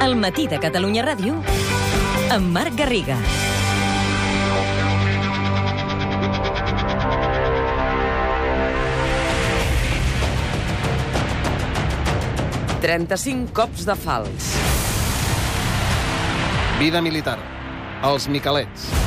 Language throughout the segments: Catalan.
El matí de Catalunya Ràdio amb Marc Garriga. Trenta-cinc cops de fals. Vida militar. Els Miquelets.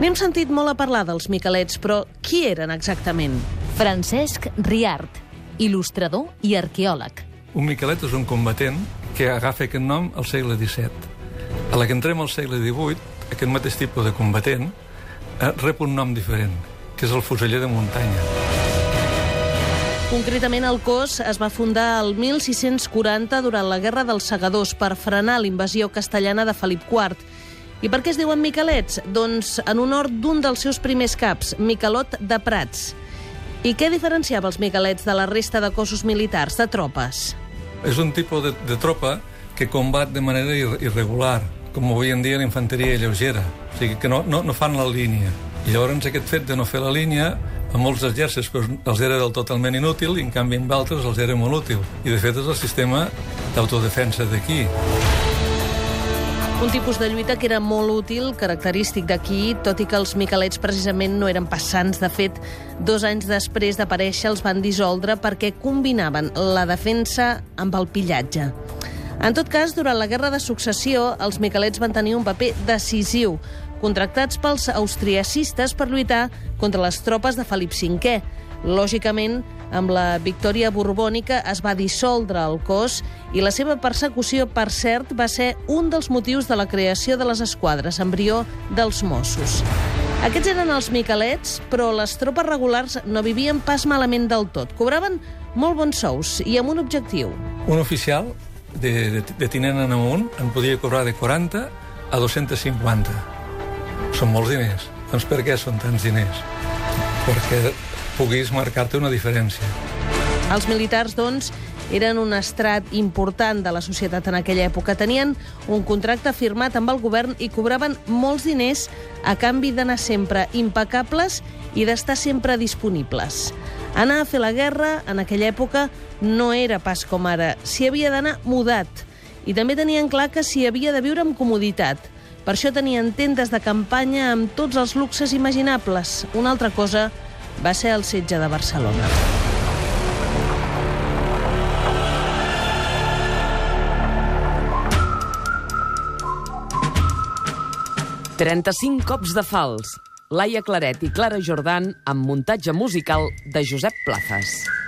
N'hem sentit molt a parlar dels Miquelets, però qui eren exactament? Francesc Riart, il·lustrador i arqueòleg. Un Miquelet és un combatent que agafa aquest nom al segle XVII. A la que entrem al segle XVIII, aquest mateix tipus de combatent eh, rep un nom diferent, que és el fuseller de muntanya. Concretament, el cos es va fundar el 1640 durant la Guerra dels Segadors per frenar l'invasió castellana de Felip IV. I per què es diuen Miquelets? Doncs en honor d'un dels seus primers caps, Miquelot de Prats. I què diferenciava els Miquelets de la resta de cossos militars, de tropes? És un tipus de, de tropa que combat de manera ir irregular, com avui en dia la infanteria lleugera. O sigui, que no, no, no fan la línia. I llavors aquest fet de no fer la línia a molts exèrcits pues, els era del totalment inútil i en canvi amb altres els era molt útil. I de fet és el sistema d'autodefensa d'aquí. Un tipus de lluita que era molt útil, característic d'aquí, tot i que els miquelets precisament no eren passants. De fet, dos anys després d'aparèixer els van dissoldre perquè combinaven la defensa amb el pillatge. En tot cas, durant la Guerra de Successió, els miquelets van tenir un paper decisiu, contractats pels austriacistes per lluitar contra les tropes de Felip V. Lògicament, amb la victòria borbònica es va dissoldre el cos i la seva persecució, per cert, va ser un dels motius de la creació de les esquadres, embrió dels Mossos. Aquests eren els miquelets, però les tropes regulars no vivien pas malament del tot. Cobraven molt bons sous i amb un objectiu. Un oficial de, de, de tinent en amunt en podia cobrar de 40 a 250. Són molts diners. Doncs per què són tants diners? Perquè puguis marcar-te una diferència. Els militars, doncs, eren un estrat important de la societat en aquella època. Tenien un contracte firmat amb el govern i cobraven molts diners a canvi d'anar sempre impecables i d'estar sempre disponibles. Anar a fer la guerra en aquella època no era pas com ara. S'hi havia d'anar mudat. I també tenien clar que s'hi havia de viure amb comoditat. Per això tenien tendes de campanya amb tots els luxes imaginables. Una altra cosa va ser el setge de Barcelona. Trenta-cinc cops de fals. Laia Claret i Clara Jordan amb muntatge musical de Josep Plazas.